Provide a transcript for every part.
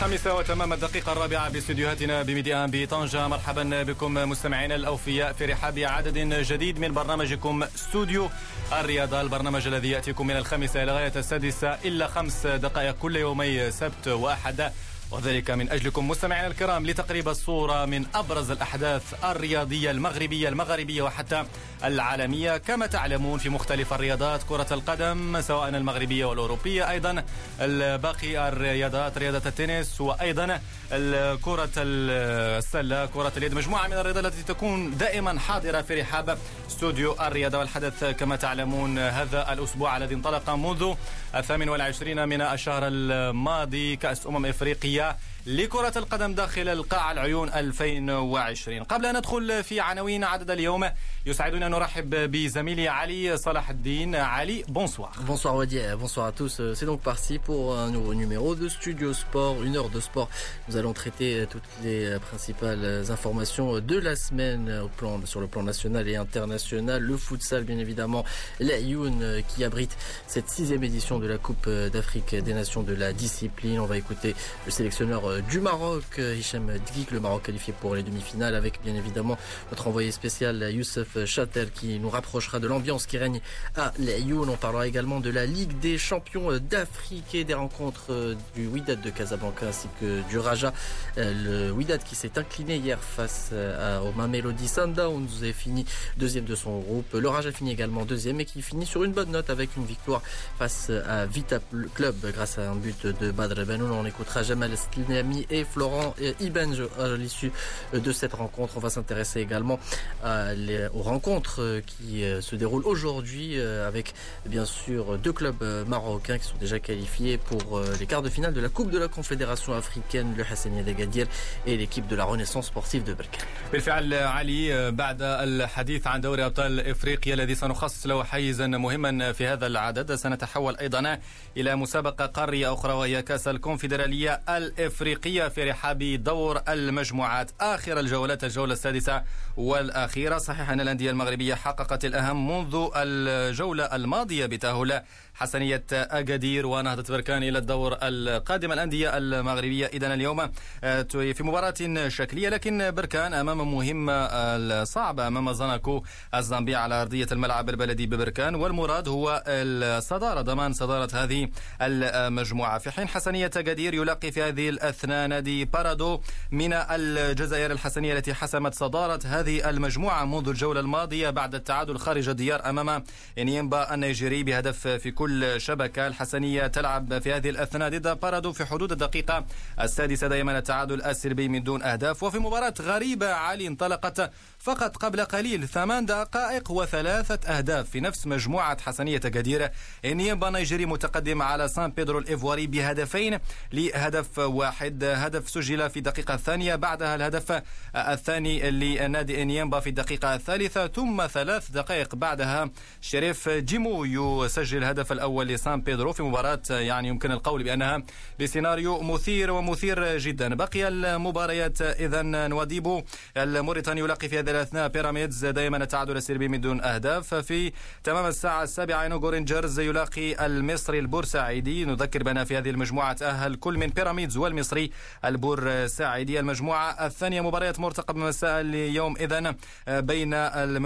الخامسة وتمام الدقيقة الرابعة باستديوهاتنا بميديان بطنجة مرحبا بكم مستمعينا الأوفياء في رحاب عدد جديد من برنامجكم استوديو الرياضة. البرنامج الذي يأتيكم من الخامسة إلى غاية السادسة إلا خمس دقائق كل يومي سبت وأحد. وذلك من أجلكم مستمعينا الكرام لتقريب الصورة من أبرز الأحداث الرياضية المغربية المغربية وحتى العالمية. كما تعلمون في مختلف الرياضات كرة القدم سواء المغربية والأوروبية أيضا باقي الرياضات رياضة التنس وأيضا كرة السلة كرة اليد. مجموعة من الرياضات التي تكون دائما حاضرة في رحاب استوديو الرياضة والحدث. كما تعلمون هذا الأسبوع الذي انطلق منذ الثامن والعشرين من الشهر الماضي كأس أمم إفريقيا Yeah. لكرة القدم داخل القاع العيون 2020 قبل أن ندخل في عناوين عدد اليوم يسعدنا أن نرحب بزميلي علي صلاح الدين علي bonsoir bonsoir Wadi bonsoir à tous c'est donc parti pour un nouveau numéro de Studio Sport une heure de sport nous allons traiter toutes les principales informations de la semaine au plan, sur le plan national et international le futsal bien évidemment la Youn qui abrite cette sixième édition de la Coupe d'Afrique des Nations de la discipline on va écouter le sélectionneur euh, du Maroc, euh, Hicham Dgik, le Maroc qualifié pour les demi-finales, avec bien évidemment notre envoyé spécial Youssef Chatel qui nous rapprochera de l'ambiance qui règne à Lyon. On parlera également de la Ligue des champions d'Afrique et des rencontres euh, du Wydad de Casablanca ainsi que du Raja. Le Wydad qui s'est incliné hier face au Mamelody Sundowns est fini deuxième de son groupe. Le Raja finit également deuxième et qui finit sur une bonne note avec une victoire face à Vita Club grâce à un but de Badr Benoun. On écoutera Jamal Stilne et Florent Ibenj à l'issue de cette rencontre. On va s'intéresser également aux rencontres euh, qui euh, se déroulent aujourd'hui euh, avec bien sûr deux clubs marocains qui sont déjà qualifiés pour les quarts de finale de la Coupe de la Confédération africaine, le Hassania d'Agadir et l'équipe de la Renaissance sportive de Berkane. بالفعل علي بعد الحديث عن دوري ابطال افريقيا الذي سنخصص له حيزا مهما في هذا العدد سنتحول ايضا الى مسابقه قاريه اخرى وهي كاس الكونفدراليه الافريقيه الأفريقية في رحاب دور المجموعات. آخر الجولات الجولة السادسة والأخيرة. صحيح أن الأندية المغربية حققت الأهم منذ الجولة الماضية بتاهل حسنية أكادير ونهضة بركان إلى الدور القادم. الأندية المغربية إذا اليوم آه، في مباراة شكلية لكن بركان أمام مهمة صعبة أمام زناكو الزامبي على أرضية الملعب البلدي ببركان. والمراد هو الصدارة ضمان صدارة هذه المجموعة. في حين حسنية أكادير يلاقي في هذه الأثناء نادي بارادو من الجزائر الحسنية التي حسمت صدارة هذه المجموعة منذ الجولة الماضية بعد التعادل خارج الديار أمام إنيمبا النيجيري بهدف في كل كل شبكة الحسنية تلعب في هذه الأثناء ضد بارادو في حدود الدقيقة السادسة دائما التعادل السلبي من دون أهداف وفي مباراة غريبة علي انطلقت فقط قبل قليل ثمان دقائق وثلاثة أهداف في نفس مجموعة حسنية أكادير نيمبا نيجيري متقدم على سان بيدرو الإيفواري بهدفين لهدف واحد. هدف سجل في الدقيقة الثانية بعدها الهدف الثاني لنادي نيمبا في الدقيقة الثالثة ثم ثلاث دقائق بعدها شريف جيمو يسجل الهدف الأول لسان بيدرو في مباراة يعني يمكن القول بأنها بسيناريو مثير ومثير جدا. بقي المباريات إذا نواديبو الموريتاني يلاقي في هذه الأثناء بيراميدز دائما التعادل السلبي من دون أهداف. في تمام الساعة السابعة اينوغو رينجرز يلاقي المصري البورسعيدي. نذكر بأن في هذه المجموعة تاهل كل من بيراميدز والمصري البورسعيدي. المجموعة الثانية مباريات مرتقب مساء اليوم اذا بين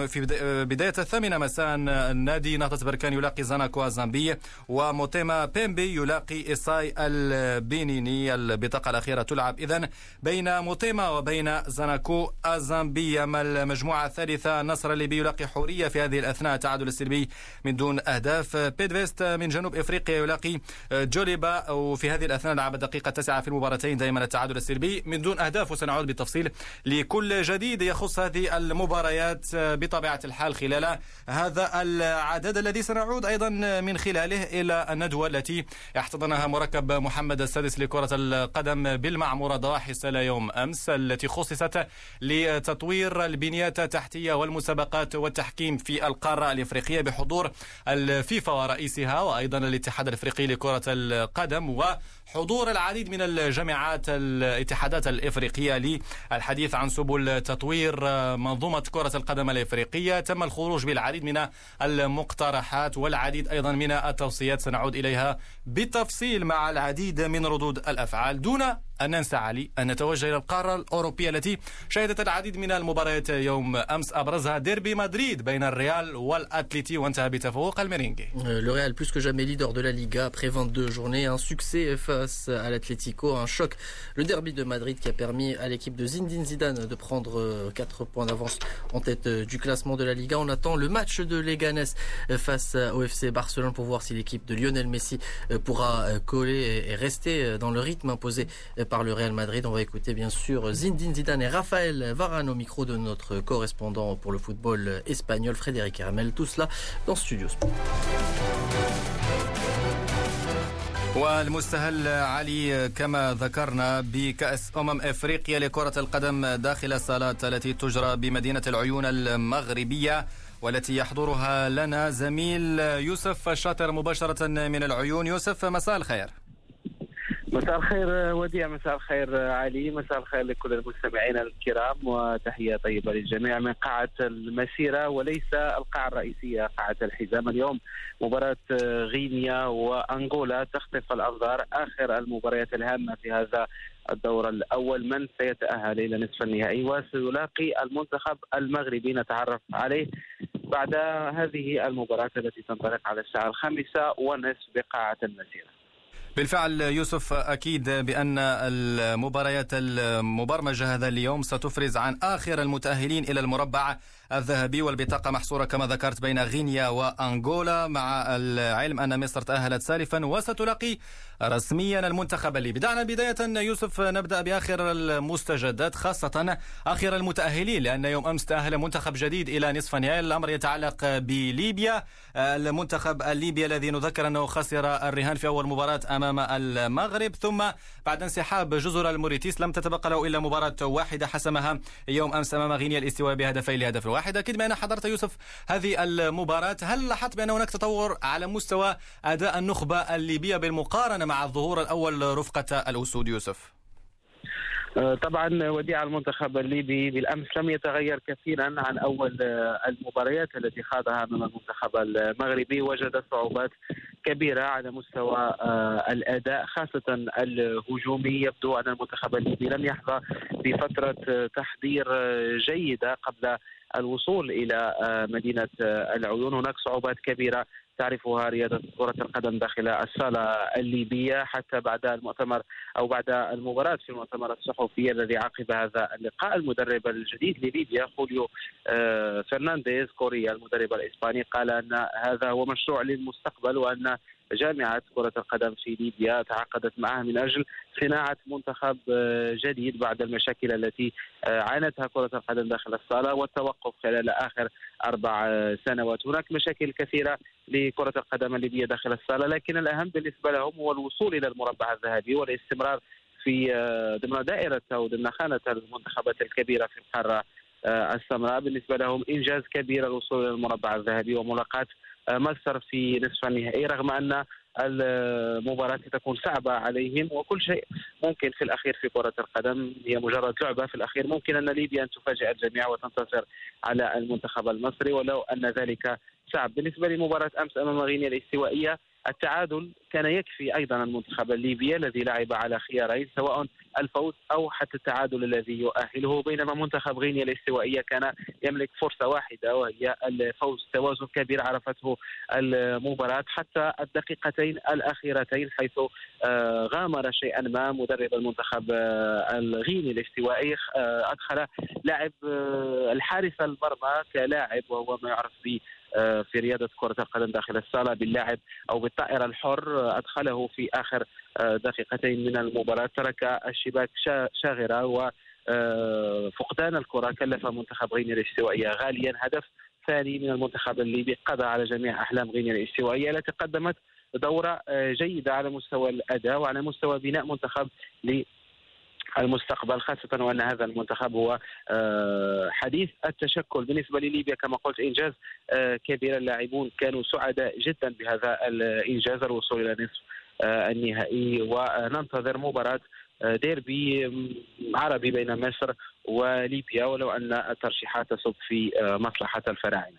في بداية الثامنة مساء النادي نهضه بركان يلاقي زاناكو الزامبي وموتيما بيمبي يلاقي إيساي البينيني البطاقة الأخيرة تلعب. إذا بين موتيما وبين زاناكو الزامبي المجموعة الثالثة النصر الليبي يلاقي حورية في هذه الأثناء تعادل السلبي من دون أهداف. بيدفيست من جنوب إفريقيا يلاقي جوليبا وفي هذه الأثناء لعب الدقيقة التاسعة في المباراتين دائما التعادل السلبي من دون أهداف وسنعود بالتفصيل لكل جديد يخص هذه المباريات بطبيعة الحال خلال هذا العدد الذي سنعود أيضا من خلاله إلى الندوة التي احتضنها مركب محمد السادس لكرة القدم بالمعمورة ضواحي يوم أمس التي خصصت لتطوير البنيات التحتية والمسابقات والتحكيم في القارة الإفريقية بحضور الفيفا ورئيسها وأيضا الاتحاد الإفريقي لكرة القدم وحضور العديد من الجامعات الاتحادات الإفريقية للحديث عن سبل تطوير منظومة كرة القدم الإفريقية. تم الخروج بالعديد من المقترحات والعديد أيضا من التوصيات سنعود إليها بالتفصيل مع العديد من ردود الأفعال دون أن ننسى علي أن نتوجه إلى القارة الأوروبية التي شهدت العديد من المباريات يوم أمس أبرزها ديربي مدريد بين الريال والأتليتي وانتهى بتفوق الميرينغي Le Real plus que jamais leader de la Liga après 22 journées, un succès face à l'Atlético, un choc. Le derby de Madrid qui a permis à l'équipe de Zinedine Zidane de prendre 4 points d'avance en tête du classement de la Liga. On attend le match de Leganés face au FC Barcelone pour voir si l'équipe de Lionel Messi pourra coller et rester dans le rythme imposé par le Real Madrid. On va écouter bien sûr Zinedine Zidane et Raphaël Varane au micro de notre correspondant pour le football espagnol Frédéric Hermel. Tout cela dans Studio Sport. والمستهل علي كما ذكرنا بكأس أمم إفريقيا لكرة القدم داخل الصالات التي تجرى بمدينة العيون المغربية والتي يحضرها لنا زميل يوسف الشاطر مباشرة من العيون يوسف مساء الخير مساء الخير وديع. مساء الخير علي. مساء الخير لكل المستمعين الكرام وتحية طيبة للجميع من قاعة المسيرة وليس القاعة الرئيسية قاعة الحزام. اليوم مباراة غينيا وأنغولا تخطف الأنظار آخر المباريات الهامة في هذا الدور الأول. من سيتأهل إلى نصف النهائي؟ وسيلاقي المنتخب المغربي. نتعرف عليه بعد هذه المباراة التي تنطلق على الساعة الخامسة ونصف بقاعة المسيرة. بالفعل يوسف أكيد بأن المباريات المبرمجة هذا اليوم ستفرز عن آخر المتأهلين إلى المربع الذهبي والبطاقة محصورة كما ذكرت بين غينيا وأنغولا مع العلم أن مصر تأهلت سلفا وستلاقي رسميا المنتخب الليبي. دعنا بداية يوسف نبدأ بآخر المستجدات خاصة آخر المتأهلين لأن يوم أمس تأهل منتخب جديد إلى نصف النهائي الأمر يتعلق بليبيا. المنتخب الليبي الذي نذكر أنه خسر الرهان في أول مباراة أمام المغرب. ثم بعد انسحاب جزر الموريتيس لم تتبقى له إلا مباراة واحدة حسمها يوم أمس أمام غينيا الاستواء بهدفين لهدف واحد. أكيد بأن حضرت يوسف هذه المباراة. هل لاحظت بأن هناك تطور على مستوى أداء النخبة الليبية بالمقارنة مع الظهور الأول رفقة الأسود يوسف؟ آه، طبعا وديع المنتخب الليبي بالأمس لم يتغير كثيرا عن أول آه، المباريات التي خاضها امام المنتخب المغربي. وجد صعوبات كبيرة على مستوى آه، الأداء خاصة الهجومي. يبدو أن المنتخب الليبي لم يحظى بفترة تحضير جيدة قبل الوصول إلى مدينة العيون. هناك صعوبات كبيرة تعرفها رياضة كرة القدم داخل الصالة الليبية حتى بعد المؤتمر أو بعد المباراة في المؤتمر الصحفي الذي عقب هذا اللقاء. المدرب الجديد لليبيا خوليو آه، فرنانديز كوريا المدرب الإسباني قال أن هذا هو مشروع للمستقبل وأن جامعة كرة القدم في ليبيا تعاقدت معه من أجل صناعة منتخب آه، جديد بعد المشاكل التي آه، عانتها كرة القدم داخل الصالة والتوقف خلال آخر أربع آه، سنوات. هناك مشاكل كثيرة لكرة القدم الليبية داخل الصالة لكن الأهم بالنسبة لهم هو الوصول إلى المربع الذهبي والاستمرار في ضمن دائرة أو ضمن خانة المنتخبات الكبيرة في القارة السمراء. بالنسبة لهم إنجاز كبير الوصول إلى المربع الذهبي وملاقاة مصر في نصف النهائي رغم أن المباراة ستكون صعبة عليهم وكل شيء ممكن في الأخير في كرة القدم. هي مجرد لعبة في الأخير. ممكن أن ليبيا أن تفاجئ الجميع وتنتصر على المنتخب المصري ولو أن ذلك صعب. بالنسبة لمباراة أمس أمام غينيا الاستوائية التعادل كان يكفي أيضا المنتخب الليبي الذي لعب على خيارين سواء الفوز أو حتى التعادل الذي يؤهله بينما منتخب غينيا الاستوائية كان يملك فرصة واحدة وهي الفوز توازن كبير عرفته المباراة حتى الدقيقتين الأخيرتين حيث آه، غامر شيئا ما مدرب المنتخب آه، الغيني الاستوائي آه، أدخل لاعب الحارس المرمى كلاعب وهو ما يعرف في رياضة كرة القدم داخل الصالة باللاعب أو بالطائرة الحر أدخله في آخر دقيقتين من المباراة. ترك الشباك شاغرة و فقدان الكرة كلف منتخب غينيا الاستوائية. غاليا هدف ثاني من المنتخب الليبي قضى على جميع أحلام غينيا الاستوائية. التي قدمت دورة جيدة على مستوى الأداء وعلى مستوى بناء منتخب المستقبل خاصة وأن هذا المنتخب هو آه، حديث التشكل. بالنسبة لليبيا كما قلت إنجاز آه، كبير. اللاعبون كانوا سعداء جدا بهذا الإنجاز الوصول إلى نصف آه، النهائي. وننتظر مباراة ديربي عربي بين مصر وليبيا ولو أن الترشيحات تصب في مصلحة الفراعنة.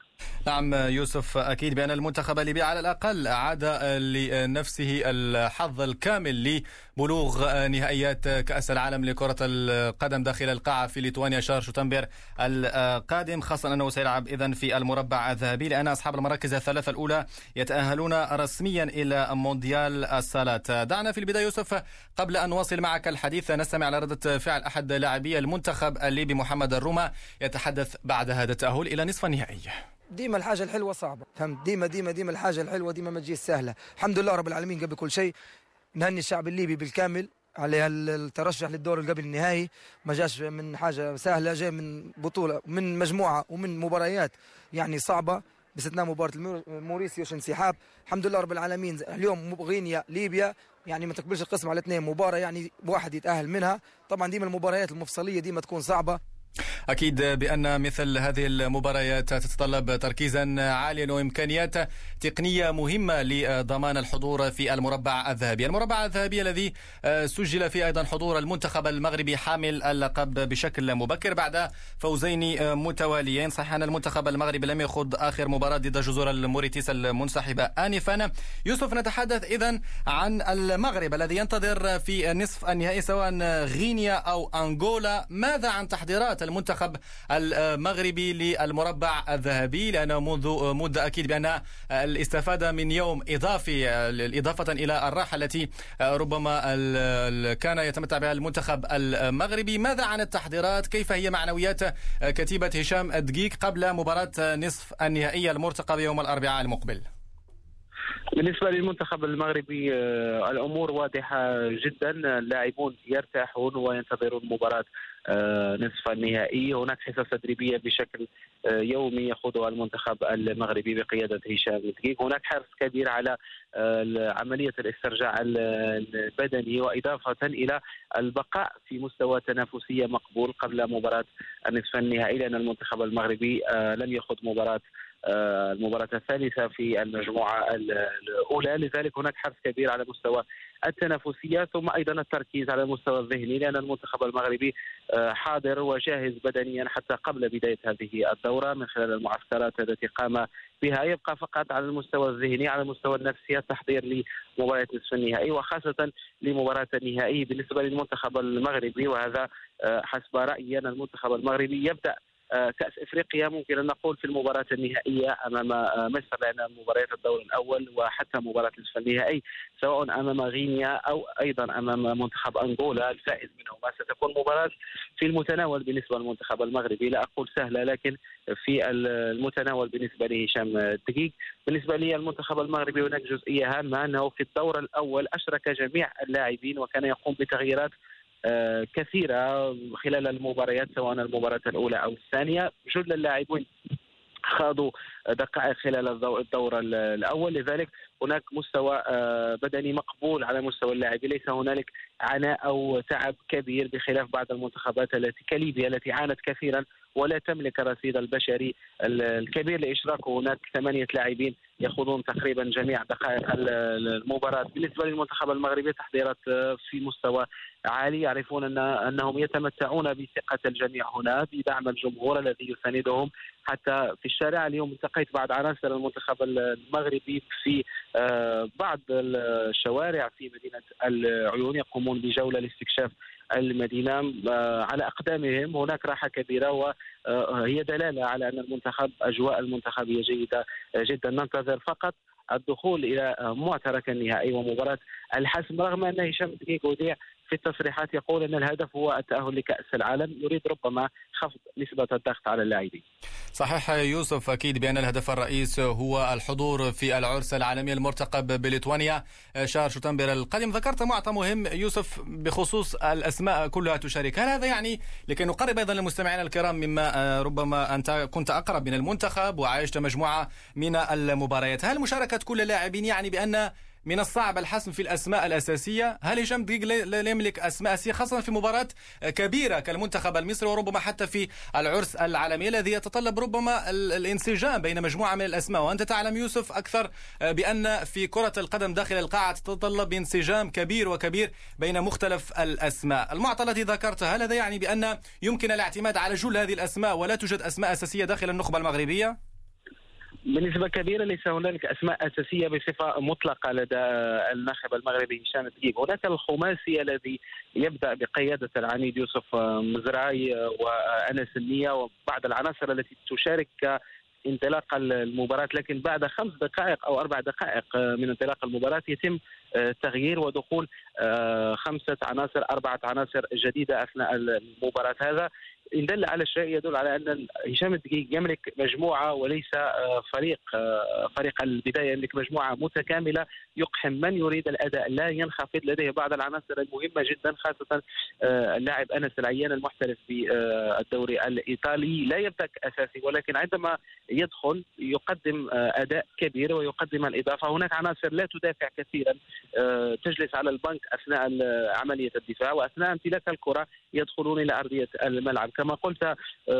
نعم يوسف أكيد بأن المنتخب الليبي على الأقل عاد لنفسه الحظ الكامل لبلوغ نهائيات كأس العالم لكرة القدم داخل القاعة في ليتوانيا شهر شتنبر القادم. خاصة أنه سيلعب اذا في المربع الذهبي لأن أصحاب المراكز الثلاثة الأولى يتأهلون رسميا إلى مونديال الصالات. دعنا في البداية يوسف قبل أن نواصل معك الحديث. نستمع على رده فعل أحد لاعبي المنتخب الليبي محمد الروما يتحدث بعد هذا التأهل إلى نصف النهائي. ديما الحاجة الحلوة صعبة. فهمت ديما ديما ديما الحاجة الحلوة ديما ما تجيش سهلة. الحمد لله رب العالمين قبل كل شيء. نهني الشعب الليبي بالكامل على الترشح للدور قبل النهائي. ما جاش من حاجة سهلة جاي من بطولة من مجموعة ومن مباريات يعني صعبة. باستثناء مباراة موريسيوش انسحاب. الحمد لله رب العالمين اليوم غينيا ليبيا. يعني ما تقبلش القسم على اثنين مباراة يعني واحد يتأهل منها. طبعا ديما المباريات المفصلية ديما تكون صعبة. أكيد بأن مثل هذه المباريات تتطلب تركيزا عاليا وإمكانيات تقنية مهمة لضمان الحضور في المربع الذهبي. المربع الذهبي الذي سجل فيه أيضا حضور المنتخب المغربي حامل اللقب بشكل مبكر بعد فوزين متواليين. صحيح أن المنتخب المغربي لم يخوض آخر مباراة ضد جزر الموريتيس المنسحبة. آنفا يوسف نتحدث إذا عن المغرب الذي ينتظر في نصف النهائي سواء غينيا أو أنغولا. ماذا عن تحضيرات المنتخب المغربي للمربع الذهبي لأنه منذ مدة أكيد بأن الاستفادة من يوم إضافي إضافة إلى الراحة التي ربما كان يتمتع بها المنتخب المغربي. ماذا عن التحضيرات؟ كيف هي معنويات كتيبة هشام الدقيق قبل مباراة نصف النهائية المرتقبة يوم الأربعاء المقبل؟ بالنسبة للمنتخب المغربي الأمور واضحة جدا. اللاعبون يرتاحون وينتظرون مباراة نصف النهائي. هناك حصص تدريبية بشكل يومي يخوضها المنتخب المغربي بقيادة هشام دقيق. هناك حرص كبير على عملية الاسترجاع البدني وإضافة إلى البقاء في مستوى تنافسية مقبول قبل مباراة النصف النهائي لأن المنتخب المغربي لم يخوض مباراة المباراة الثالثة في المجموعة الأولى. لذلك هناك حرص كبير على مستوى التنافسية ثم أيضا التركيز على المستوى الذهني لأن المنتخب المغربي حاضر وجاهز بدنيا حتى قبل بداية هذه الدورة من خلال المعسكرات التي قام بها. يبقى فقط على المستوى الذهني على المستوى النفسي التحضير لمباراة نصف النهائي وخاصة لمباراة النهائي بالنسبة للمنتخب المغربي. وهذا حسب رأيي أن المنتخب المغربي يبدأ كأس إفريقيا ممكن أن نقول في المباراة النهائية أمام مصر لأن مباريات الدور الأول وحتى مباراة نصف النهائي سواء أمام غينيا أو أيضا أمام منتخب أنغولا. الفائز منهما ستكون مباراة في المتناول بالنسبة للمنتخب المغربي لا أقول سهلة لكن في المتناول بالنسبة لهشام الدقيق بالنسبة لي المنتخب المغربي هناك جزئية هامة أنه في الدور الأول أشرك جميع اللاعبين وكان يقوم بتغييرات كثيرة خلال المباريات سواء المباراة الأولى أو الثانية. جل اللاعبين خاضوا دقائق خلال الدور الأول. لذلك هناك مستوى بدني مقبول على مستوى اللاعبين ليس هنالك عناء أو تعب كبير بخلاف بعض المنتخبات التي كليبيا التي عانت كثيرا ولا تملك الرصيد البشري الكبير لاشراك هناك ثمانية لاعبين يخوضون تقريبا جميع دقائق المباراة. بالنسبة للمنتخب المغربي تحضيرات في مستوى عالي. يعرفون ان أنهم يتمتعون بثقة الجميع هنا بدعم الجمهور الذي يساندهم. حتى في الشارع اليوم التقيت بعض عناصر المنتخب المغربي في بعض الشوارع في مدينة العيون يقومون بجولة لاستكشاف المدينة على أقدامهم. هناك راحة كبيرة وهي دلالة على أن المنتخب أجواء المنتخب هي جيدة جدا. ننتظر فقط الدخول إلى معترك النهائي ومباراة الحسم رغم أن هشام وديع في التصريحات يقول إن الهدف هو التأهل لكأس العالم. يريد ربما خفض نسبة الضغط على اللاعبين. صحيح يوسف أكيد بأن الهدف الرئيس هو الحضور في العرس العالمي المرتقب بليتوانيا. شهر شتنبر القادم. ذكرت معطى مهم يوسف بخصوص الأسماء كلها تشارك. هل هذا يعني لكي نقرب أيضا للمستمعين الكرام مما ربما أنت كنت أقرب من المنتخب وعايشت مجموعة من المباريات. هل مشاركة كل اللاعبين يعني بأن من الصعب الحسم في الأسماء الأساسية. هل هشام دقيق لا يملك أسماء أساسية خاصة في مباراة كبيرة كالمنتخب المصري وربما حتى في العرس العالمي الذي يتطلب ربما الانسجام بين مجموعة من الأسماء. وأنت تعلم يوسف أكثر بأن في كرة القدم داخل القاعة تتطلب انسجام كبير وكبير بين مختلف الأسماء. المعطى الذي ذكرته هل هذا يعني بأن يمكن الاعتماد على جل هذه الأسماء ولا توجد أسماء أساسية داخل النخبة المغربية؟ بنسبة كبيرة ليس هنالك أسماء أساسية بصفة مطلقة لدى الناخب المغربي هشام الدقيق هناك الخماسي الذي يبدأ بقيادة العنيد يوسف مزراي وأنس النية وبعض العناصر التي تشارك انطلاق المباراة. لكن بعد خمس دقائق أو أربع دقائق من انطلاق المباراة يتم تغيير ودخول خمسة عناصر أربعة عناصر جديدة أثناء المباراة. هذا إن دل على شيء يدل على أن هشام الدقيق يملك مجموعة وليس آه، فريق آه، فريق البداية يملك مجموعة متكاملة. يقحم من يريد الأداء. لا ينخفض لديه بعض العناصر المهمة جدا خاصة آه، اللاعب أنس العيان المحترف في الدوري الإيطالي. لا يبدا أساسي ولكن عندما يدخل يقدم أداء كبير ويقدم الإضافة. هناك عناصر لا تدافع كثيرا تجلس على البنك أثناء عملية الدفاع وأثناء امتلاك الكرة يدخلون إلى أرضية الملعب. كما قلت آه،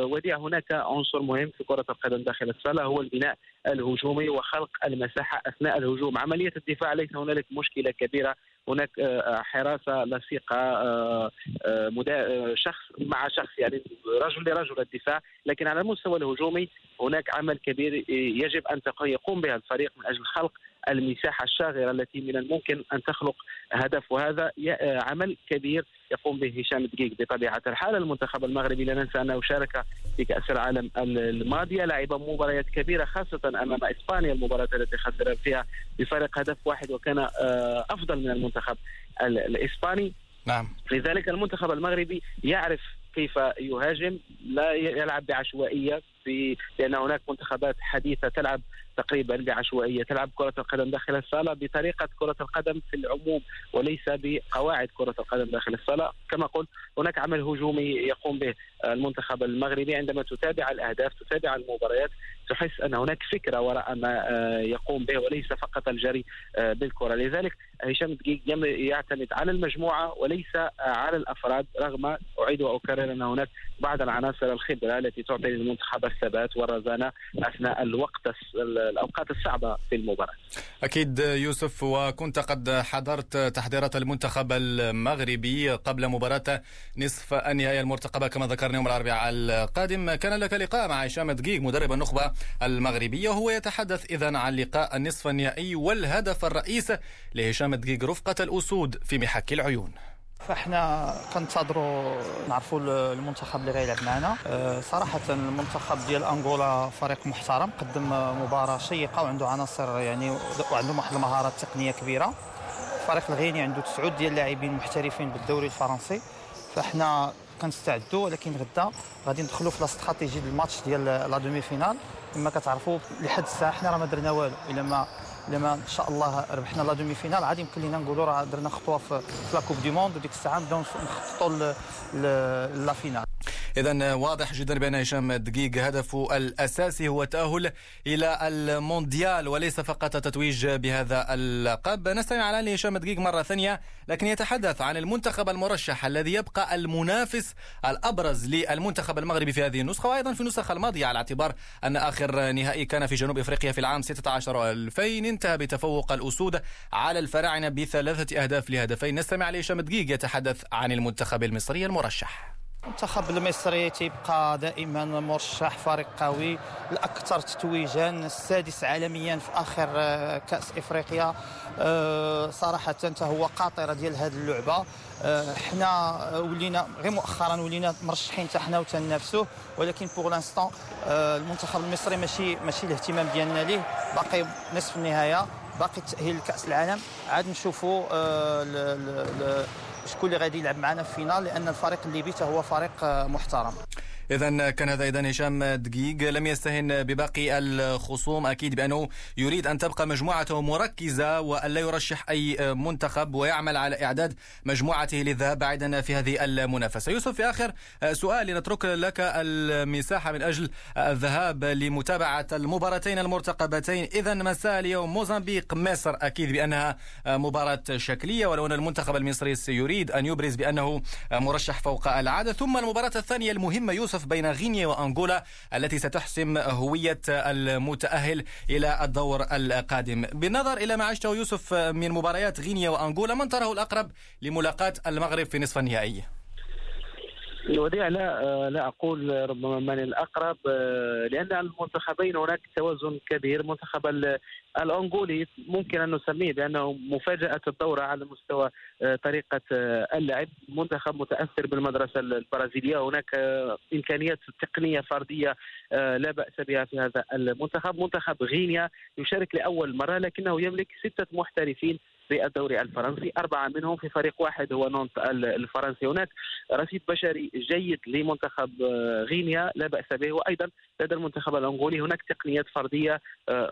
وديع هناك عنصر مهم في كرة القدم داخل الصالة هو البناء الهجومي وخلق المساحة أثناء الهجوم. عملية الدفاع ليس هنالك مشكلة كبيرة. هناك آه، حراسة لصيقه آه، شخص مع شخص يعني رجل لرجل الدفاع. لكن على المستوى الهجومي هناك عمل كبير يجب أن يقوم بها الفريق من أجل خلق المساحة الشاغرة التي من الممكن أن تخلق هدف وهذا عمل كبير يقوم به هشام دقيق. بطبيعة الحال المنتخب المغربي لا ننسى أنه شارك في كأس العالم الماضية لعب مباريات كبيرة خاصة أمام إسبانيا المباراة التي خسر فيها بفارق هدف واحد وكان آه، أفضل من المنتخب الإسباني. نعم. لذلك المنتخب المغربي يعرف كيف يهاجم لا يلعب بعشوائية في لأن هناك منتخبات حديثة تلعب تقريبا بعشوائية تلعب كرة القدم داخل الصالة بطريقة كرة القدم في العموم وليس بقواعد كرة القدم داخل الصالة. كما قلت هناك عمل هجومي يقوم به المنتخب المغربي. عندما تتابع الأهداف تتابع المباريات تحس أن هناك فكرة وراء ما آه، يقوم به وليس فقط الجري آه، بالكرة. لذلك هشام دقيق يعتمد على المجموعة وليس على الأفراد. رغم أعيد وأكرر أن هناك بعض العناصر الخبرة التي تعطي للمنتخب الثبات والرزانة أثناء الوقت الأوقات الصعبة في المباراة. أكيد يوسف وكنت قد حضرت تحضيرات المنتخب المغربي قبل مباراة نصف النهائي المرتقبة كما ذكرنا يوم الأربعاء القادم كان لك لقاء مع هشام دقيق مدرب النخبة المغربية وهو يتحدث إذا عن لقاء النصف النهائي والهدف الرئيس لهشام دقيق رفقة الأسود في محك العيون فاحنا كنتظروا نعرفوا المنتخب اللي غيلعب معنا. أه، صراحة المنتخب ديال أنغولا فريق محترم قدم مباراة شيقة وعنده عناصر يعني وعندهم واحد المهارات تقنية كبيرة. الفريق الغيني عنده تسعود ديال اللاعبين محترفين بالدوري الفرنسي. فاحنا كنستعدوا ولكن غدا غادي ندخلوا في الاستراتيجي ديال الماتش ديال la demi-finale. كما كتعرفوا لحد الساعة حنا راه ما درنا والو إلا ما الا ما إن شاء الله ربحنا la demi-finale. عادي يمكن لينا نقولوا راه درنا خطوة في la Coupe du monde وديك الساعة نبداو نخططوا la finale. إذا واضح جدا بأن هشام دقيق هدفه الأساسي هو التأهل إلى المونديال وليس فقط تتويج بهذا اللقب. نستمع على لهشام دقيق مرة ثانية لكن يتحدث عن المنتخب المرشح الذي يبقى المنافس الأبرز للمنتخب المغربي في هذه النسخة وأيضا في النسخة الماضية على اعتبار أن آخر نهائي كان في جنوب إفريقيا في العام 16 2000 انتهى بتفوق الأسود على الفراعنة بثلاثة أهداف لهدفين. نستمع لهشام دقيق يتحدث عن المنتخب المصري المرشح. المنتخب المصري تيبقى دائما مرشح فريق قوي الأكثر تتويجا السادس عالميا في آخر آه، كأس إفريقيا. آه، صراحة هو قاطرة ديال هذه اللعبة. آه، حنا ولينا غير مؤخرا ولينا مرشحين حتى حنا وتنافسوه ولكن بوغ لانستون المنتخب المصري ماشي ماشي الاهتمام ديالنا ليه. باقي نصف النهاية باقي التاهيل لكأس العالم. عاد نشوفوا شكون اللي غادي يلعب معنا في فينال؟ لأن الفريق الليبي هو فريق محترم. إذا كان هذا إذا هشام دقيق. لم يستهن بباقي الخصوم. أكيد بأنه يريد أن تبقى مجموعته مركزة وألا يرشح أي منتخب ويعمل على إعداد مجموعته للذهاب بعيدا في هذه المنافسة. يوسف في آخر سؤال لنترك لك المساحة من أجل الذهاب لمتابعة المباراتين المرتقبتين. إذا مساء اليوم. موزمبيق مصر. أكيد بأنها مباراة شكلية ولو أن المنتخب المصري سيريد أن يبرز بأنه مرشح فوق العادة. ثم المباراة الثانية المهمة يوسف بين غينيا وأنغولا التي ستحسم هوية المتأهل إلى الدور القادم. بالنظر إلى ما عشته يوسف من مباريات غينيا وأنغولا من تراه الأقرب لملاقاة المغرب في نصف النهائي؟ الوديع لا لا أقول ربما من الأقرب لأن المنتخبين هناك توازن كبير. منتخب الأنغولي ممكن أن نسميه بأنه مفاجأة الدورة على مستوى طريقة اللعب. منتخب متأثر بالمدرسة البرازيلية. هناك إمكانيات تقنية فردية لا بأس بها في هذا المنتخب. منتخب غينيا يشارك لأول مرة لكنه يملك ستة محترفين في الدوري الفرنسي. أربعة منهم في فريق واحد هو نونت الفرنسي. هناك رصيد بشري جيد لمنتخب غينيا لا بأس به. وأيضا لدى المنتخب الأنغولي هناك تقنيات فردية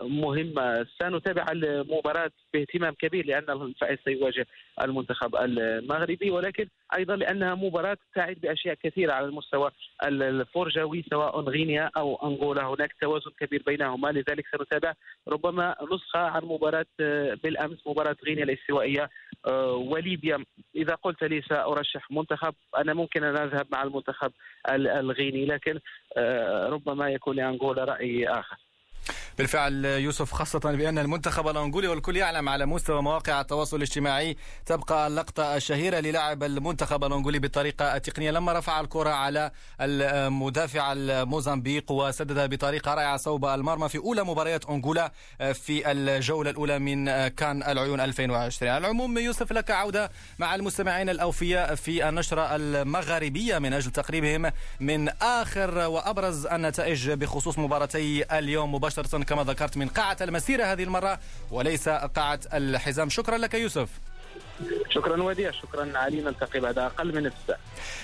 مهمة. سنتابع المباراة باهتمام كبير لأن الفائز سيواجه المنتخب المغربي. ولكن أيضا لأنها مباراة تعد بأشياء كثيرة على المستوى الفرجوي سواء غينيا أو أنغولا. هناك توازن كبير بينهما لذلك سنتابع ربما نسخة عن مباراة بالأمس مباراة غينيا الاستوائية وليبيا. إذا قلت لي سأرشح منتخب أنا ممكن أن أذهب مع المنتخب الغيني لكن ربما يكون لأنغولا رأي آخر. بالفعل يوسف خاصة بأن المنتخب الأنغولي والكل يعلم على مستوى مواقع التواصل الاجتماعي تبقى اللقطة الشهيرة للاعب المنتخب الأنغولي بالطريقة التقنية. لما رفع الكرة على المدافع الموزمبيق وسددها بطريقة رائعة صوب المرمى في أولى مباريات أنغولا في الجولة الأولى من كان العيون 2020 على العموم يوسف لك عودة مع المستمعين الأوفياء في النشرة المغاربية من أجل تقريبهم من آخر وأبرز النتائج بخصوص مباراتي اليوم مباشرة كما ذكرت من قاعة المسيرة هذه المرة وليس قاعة الحزام. شكرا لك يوسف. شكرا وديع شكرا علي نلتقي بعد أقل من نصف ساعه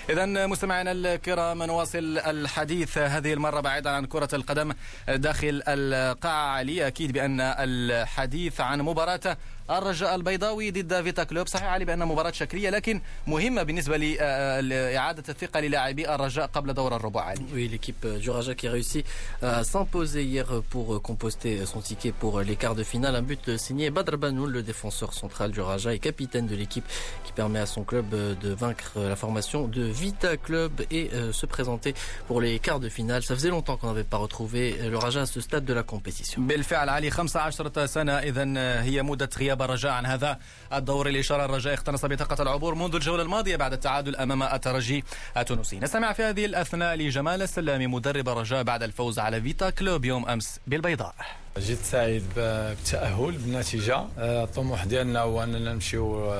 اذا مستمعينا الكرام نواصل الحديث هذه المرة بعيدا عن كرة القدم. داخل القاعة علي أكيد بأن الحديث عن مباراة الرجاء البيضاوي ضد فيتا كلوب صحيح علي بأنها مباراة شكلية لكن مهمة بالنسبة لإعادة الثقة للاعبي الرجاء قبل دور الربع علي Oui, l'équipe du Raja qui a réussi à s'imposer hier pour composter son ticket pour les quarts de finale. Un but signé Badr Banoul, le défenseur central du Raja et capitaine de l'équipe qui permet à son club de vaincre la formation de Vita Club et se présenter pour les quarts de finale. Ça faisait longtemps qu'on n'avait pas retrouvé le Raja à ce stade de la compétition. بالفعل علي 15 سنة إذا هي مدة غياب الرجاء عن هذا الدور الإشارة الرجاء اقتنص بطاقة العبور منذ الجولة الماضية بعد التعادل أمام الترجي التونسي. نستمع في هذه الأثناء لجمال السلامي مدرب الرجاء بعد الفوز على فيتا كلوب يوم أمس بالبيضاء. جيت سعيد بالتأهل بالنتيجة الطموح ديالنا هو أننا نمشيو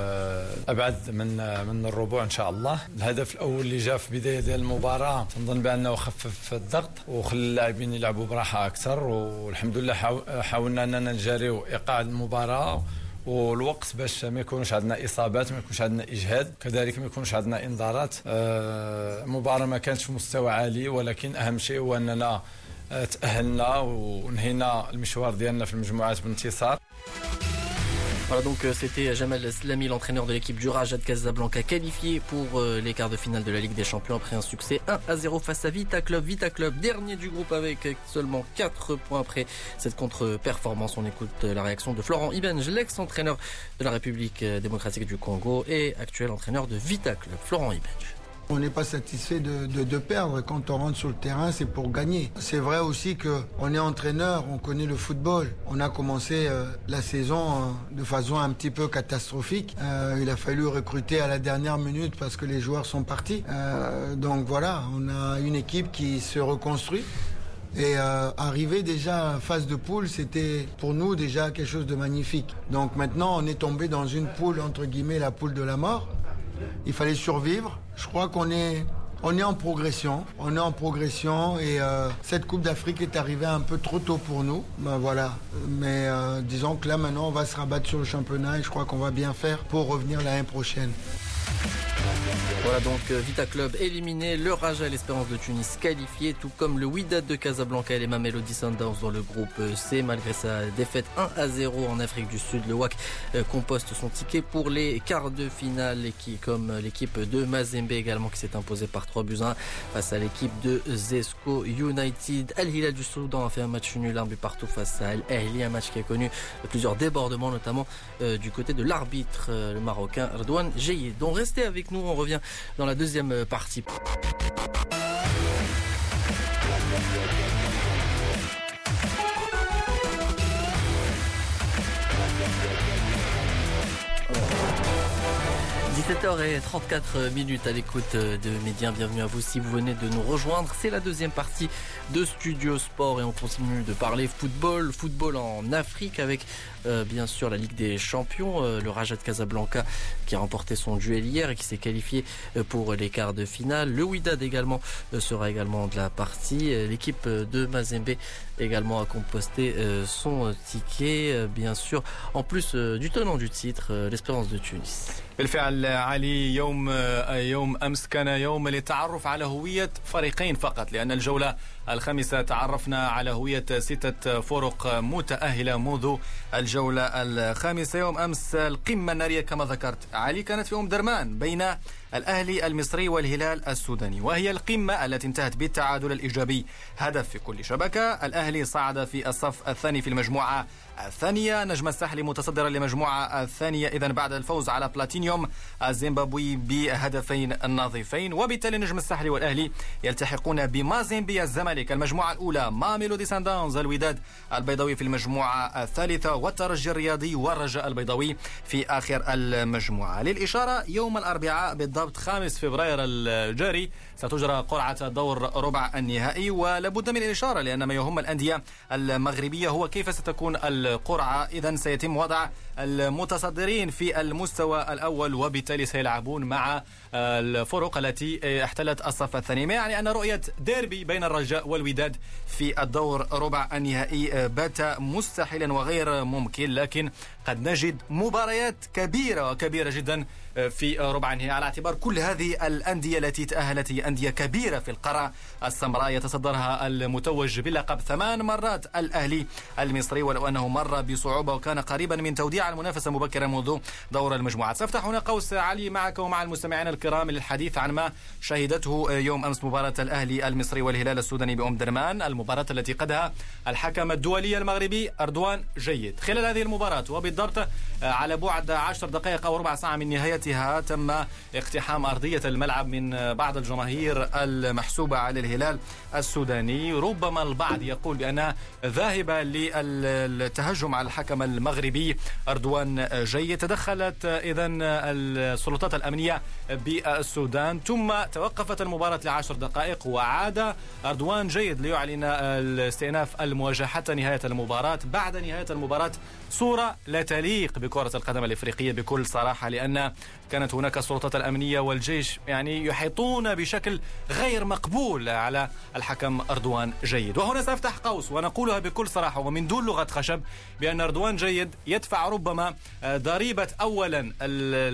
أبعد من من الربوع إن شاء الله. الهدف الأول اللي جاء في بداية ديال المباراة تنظن بأنه خفف الضغط وخلى اللاعبين يلعبوا براحة أكثر. والحمد لله حاولنا أننا نجاريو إيقاع المباراة. والوقت باش ما يكونوش عندنا إصابات ما يكونش عندنا إجهاد. كذلك ما يكونش عندنا إنذارات. المباراه ما كانتش في مستوى عالي ولكن أهم شيء هو أننا تأهلنا ونهينا المشوار ديالنا في المجموعات بانتصار. Voilà donc c'était Jamal Slami, l'entraîneur de l'équipe du Raja de Casablanca, qualifié pour les quarts de finale de la Ligue des Champions après un succès 1 à 0 face à Vita Club. Vita Club, dernier du groupe avec seulement 4 points après cette contre-performance. On écoute la réaction de Florent Ibenj, l'ex-entraîneur de la République démocratique du Congo et actuel entraîneur de Vita Club. Florent Ibenj. On n'est pas satisfait de, perdre. Quand on rentre sur le terrain, c'est pour gagner. C'est vrai aussi qu'on est entraîneur, on connaît le football. On a commencé euh, la saison euh, de façon un petit peu catastrophique. Euh, il a fallu recruter à la dernière minute parce que les joueurs sont partis. donc voilà, on a une équipe qui se reconstruit. Et arriver déjà phase de poule, c'était pour nous déjà quelque chose de magnifique. Donc maintenant, on est tombé dans une poule, entre guillemets, la poule de la mort. Il fallait survivre. Je crois qu'on est, on est en progression. On est en progression et euh, cette Coupe d'Afrique est arrivée un peu trop tôt pour nous. Ben. Mais euh, disons que là maintenant, on va se rabattre sur le championnat et je crois qu'on va bien faire pour revenir l'année prochaine. Voilà donc euh, Vita Club éliminé, le Raja et l'Espérance de Tunis qualifié, tout comme le Wydad de Casablanca et les Mamelody Sundowns dans le groupe euh, C. Malgré sa défaite 1 à 0 en Afrique du Sud, le WAC euh, composte son ticket pour les quarts de finale, et comme l'équipe de Mazembe également qui s'est imposée par 3 buts 1 face à l'équipe de Zesco United. Al Hilal du Soudan a fait un match nul, un but partout face à Al Ahly, un match qui a connu plusieurs débordements, notamment du côté de l'arbitre, le marocain Redouane Jeyid. Restez avec nous, on revient dans la deuxième partie. 17h34 minutes à l'écoute de Média. Bienvenue à vous si vous venez de nous rejoindre. C'est la deuxième partie de Studio Sport et on continue de parler football, football en Afrique avec euh, bien sûr la Ligue des Champions, euh, le Raja de Casablanca qui a remporté son duel hier et qui s'est qualifié euh, pour les quarts de finale. Le Wydad également sera également de la partie. L'équipe de Mazembe également a composté son ticket, bien sûr, en plus du tenant du titre, l'Espérance de Tunis. بالفعل علي يوم يوم امس كان يوم للتعرف على هويه فريقين فقط لان الجوله الخامسة تعرفنا على هوية ستة فرق متأهلة منذ الجولة الخامسة. يوم أمس القمة النارية كما ذكرت. علي كانت في أم درمان بين الأهلي المصري والهلال السوداني وهي القمة التي انتهت بالتعادل الإيجابي. هدف في كل شبكة الأهلي صعد في الصف الثاني في المجموعة الثانية نجم الساحلي متصدرا لمجموعة الثانية. إذا بعد الفوز على بلاتينيوم الزيمبابوي بهدفين نظيفين. وبالتالي نجم الساحلي والأهلي يلتحقون بمازيمبي الزمالك. المجموعة الأولى ماميلودي سانداونز الوداد البيضاوي في المجموعة الثالثة والترجي الرياضي والرجاء البيضاوي في آخر المجموعة. للإشارة يوم الأربعاء بالضبط 5 فبراير الجاري ستجرى قرعة دور ربع النهائي. ولابد من الإشارة لأن ما يهم الأندية المغربية هو كيف ستكون القرعة. إذا سيتم وضع المتصدرين في المستوى الأول وبالتالي سيلعبون مع الفرق التي احتلت الصف الثاني. يعني أن رؤية ديربي بين الرجاء والوداد في الدور ربع النهائي بات مستحيلا وغير ممكن لكن قد نجد مباريات كبيرة وكبيرة جدا في ربع النهائي. على اعتبار كل هذه الأندية التي تأهلت هي أندية كبيرة في القارة السمراء يتصدرها المتوج بلقب ثمان مرات الأهلي المصري ولو أنه مر بصعوبة وكان قريبا من توديع المنافسة مبكرا منذ دور المجموعات. سأفتح هنا قوس علي معك ومع المستمعين الكرام للحديث عن ما شهدته يوم أمس مباراة الأهلي المصري والهلال السوداني بأم درمان المباراة التي قدها الحكم الدولي المغربي أردوان جيد. خلال هذه المباراة وبالضبط على بعد عشر دقائق أو ربع ساعة من نهايتها تم اقتحام أرضية الملعب من بعض الجماهير المحسوبة على الهلال السوداني. ربما البعض يقول بأنها ذاهبة للتهجم على الحكم المغربي أردوان جيد. تدخلت إذا السلطات الأمنية بالسودان ثم توقفت المباراة لعشر دقائق وعاد أردوان جيد ليعلن الاستئناف المواجهة حتى نهاية المباراة. بعد نهاية المباراة صورة لا تليق بكرة القدم الإفريقية بكل صراحة لأن كانت هناك السلطات الأمنية والجيش يعني يحيطون بشكل غير مقبول على الحكم أردوان جيد. وهنا سأفتح قوس ونقولها بكل صراحة ومن دون لغة خشب بأن أردوان جيد يدفع ربما ضريبة أولا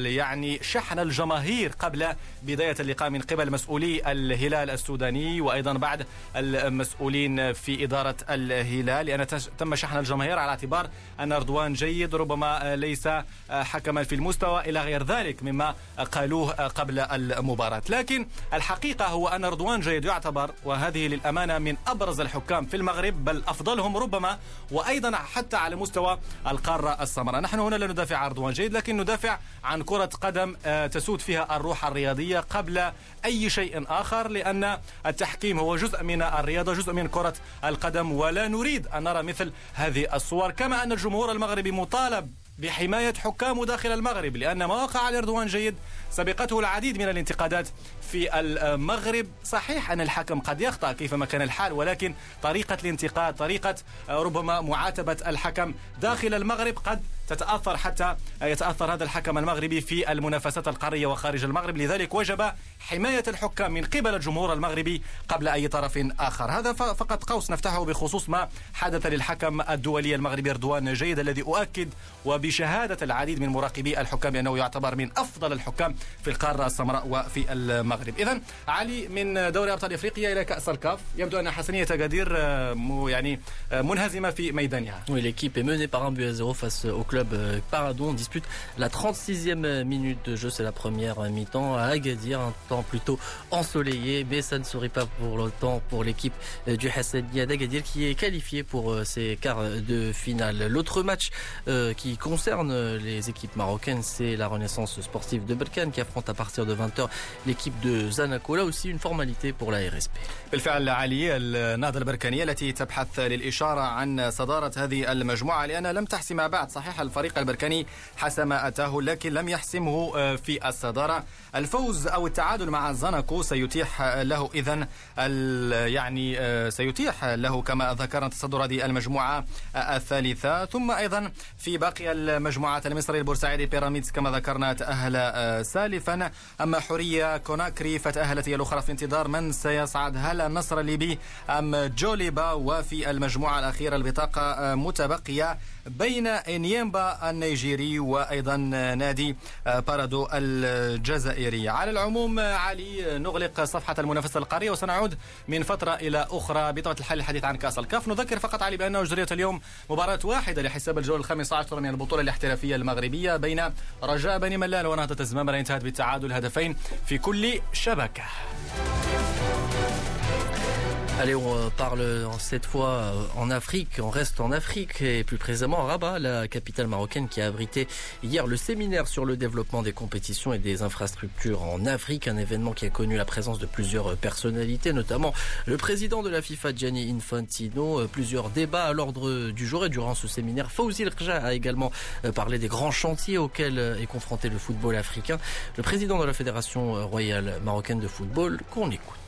يعني شحن الجماهير قبل بداية اللقاء من قبل مسؤولي الهلال السوداني وأيضا بعد المسؤولين في إدارة الهلال لأن تم شحن الجماهير على اعتبار أن أردوان جيد ربما ليس حكما في المستوى إلى غير ذلك مما قالوه قبل المباراة. لكن الحقيقة هو أن رضوان جيد يعتبر وهذه للأمانة من أبرز الحكام في المغرب بل أفضلهم ربما وأيضا حتى على مستوى القارة السمراء. نحن هنا لا ندافع عن رضوان جيد لكن ندافع عن كرة قدم تسود فيها الروح الرياضية قبل أي شيء آخر لأن التحكيم هو جزء من الرياضة جزء من كرة القدم ولا نريد أن نرى مثل هذه الصور. كما أن الجمهور المغربي مطالب بحماية حكامه داخل المغرب لأن ما وقع جيد سبقته العديد من الانتقادات في المغرب. صحيح أن الحكم قد يخطأ كيفما كان الحال ولكن طريقة الانتقاد طريقة ربما معاتبة الحكم داخل المغرب قد تتأثر حتى يتأثر هذا الحكم المغربي في المنافسات القارية وخارج المغرب. لذلك وجب حماية الحكام من قبل الجمهور المغربي قبل أي طرف آخر. هذا فقط قوس نفتحه بخصوص ما حدث للحكم الدولي المغربي رضوان جيد الذي أؤكد وبشهادة العديد من مراقبي الحكام بانه يعتبر من أفضل الحكام في القارة السمراء وفي المغرب. اذا علي من دوري أبطال إفريقيا إلى كأس الكاف يبدو أن حسنية تقادير يعني منهزمة في ميدانها. Oui, l'équipe est menée par un but à 0 face au club euh, Paradon. On dispute la 36e minute de jeu, c'est la première mi-temps à Agadir, un temps plutôt ensoleillé, mais ça ne sourit pas pour longtemps pour l'équipe euh, du Hassania d'Agadir qui est qualifiée pour euh, ces quarts de finale. L'autre match qui concerne les équipes marocaines, c'est la Renaissance sportive de Berkane qui affronte à partir de 20h l'équipe de Zanaco. Là aussi une formalité pour la RSP. بالفعل علي النهضة البركانية التي تبحث للإشارة عن صدارة هذه المجموعة لأن لم تحسمها بعد صحيح الفريق البركاني حسم أتاه لكن لم يحسمه في الصدارة. الفوز أو التعادل مع زاناكو سيتيح له إذا يعني سيتيح له كما ذكرنا تصدر هذه المجموعة الثالثة. ثم أيضا في باقي المجموعات المصري البورسعيدي بيراميدز كما ذكرنا تأهل سالفا. أما حورية كوناكري فتأهلت هي الأخرى في انتظار من سيصعد هل النصر الليبي أم جوليبا؟ وفي المجموعة الأخيرة البطاقة متبقية. بين إنيمبا النيجيري وأيضا نادي بارادو الجزائري. على العموم علي نغلق صفحة المنافسة القارية وسنعود من فترة إلى أخرى بطبيعه الحال الحديث عن كأس الكاف. نذكر فقط علي بأنه جريت اليوم مباراة واحدة لحساب الجوله الخامس عشر من البطولة الاحترافية المغربية بين رجاء بني ملال ونهضة الزمامره انتهت بالتعادل هدفين في كل شبكة. Allez, on parle cette fois en Afrique, on reste en Afrique et plus précisément à Rabat, la capitale marocaine qui a abrité hier le séminaire sur le développement des compétitions et des infrastructures en Afrique, un événement qui a connu la présence de plusieurs personnalités, notamment le président de la FIFA Gianni Infantino, plusieurs débats à l'ordre du jour et durant ce séminaire, Fawzi Rja a également parlé des grands chantiers auxquels est confronté le football africain. Le président de la Fédération royale marocaine de football qu'on écoute.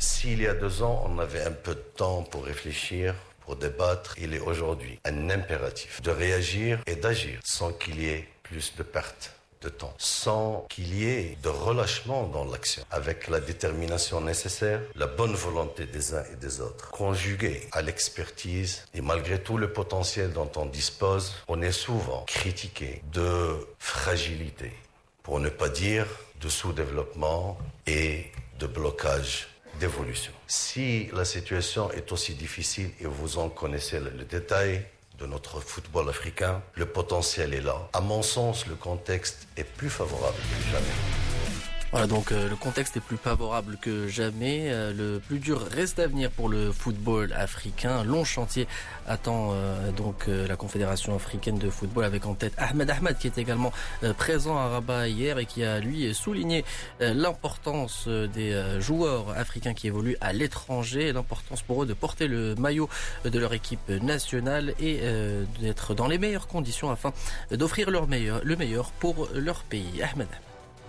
S'il y a deux ans, on avait un peu de temps pour réfléchir, pour débattre, il est aujourd'hui un impératif de réagir et d'agir sans qu'il y ait plus de pertes de temps, sans qu'il y ait de relâchement dans l'action, avec la détermination nécessaire, la bonne volonté des uns et des autres, conjuguée à l'expertise et malgré tout le potentiel dont on dispose, on est souvent critiqué de fragilité, pour ne pas dire de sous-développement et de blocage Si la situation est aussi difficile et vous en connaissez le, le, détail de notre football africain, le potentiel est là. À mon sens, le contexte est plus favorable que jamais. Voilà, donc euh, le contexte est plus favorable que jamais. Euh, le plus dur reste à venir pour le football africain. Long chantier attend euh, donc la Confédération africaine de football avec en tête Ahmed Ahmed qui est également présent à Rabat hier et qui a lui souligné l'importance des joueurs africains qui évoluent à l'étranger, l'importance pour eux de porter le maillot de leur équipe nationale et d'être dans les meilleures conditions afin d'offrir leur meilleur, le meilleur pour leur pays. Ahmed.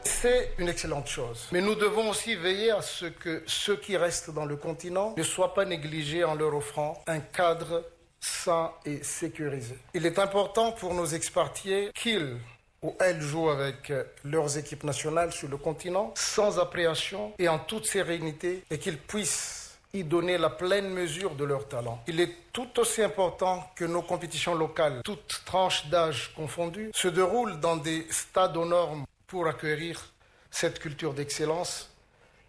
C'est une excellente chose. Mais nous devons aussi veiller à ce que ceux qui restent dans le continent ne soient pas négligés en leur offrant un cadre sain et sécurisé. Il est important pour nos expartiers qu'ils ou elles jouent avec leurs équipes nationales sur le continent sans appréhension et en toute sérénité et qu'ils puissent y donner la pleine mesure de leur talent. Il est tout aussi important que nos compétitions locales, toutes tranches d'âge confondues, se déroulent dans des stades aux normes pour accueillir cette culture d'excellence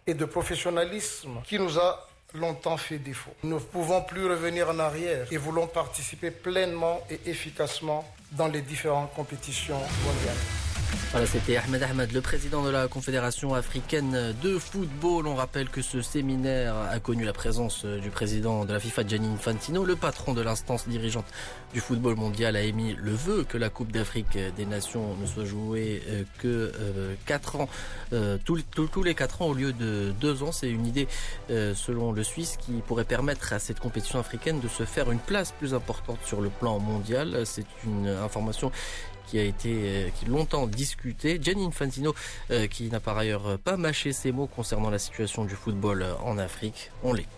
et de professionnalisme qui nous a longtemps fait défaut. Nous ne pouvons plus revenir en arrière et voulons participer pleinement et efficacement dans les différentes compétitions mondiales. Voilà, c'était Ahmed Ahmed, le président de la Confédération africaine de football. On rappelle que ce séminaire a connu la présence du président de la FIFA, Gianni Infantino. Le patron de l'instance dirigeante du football mondial a émis le vœu que la Coupe d'Afrique des Nations ne soit jouée que quatre ans, tous, tous les quatre ans au lieu de deux ans. C'est une idée, selon le Suisse, qui pourrait permettre à cette compétition africaine de se faire une place plus importante sur le plan mondial. C'est une information qui a été qui longtemps discuté. Gianni Infantino euh, qui n'a par ailleurs pas mâché ses mots concernant la situation du football en Afrique. On l'écoute.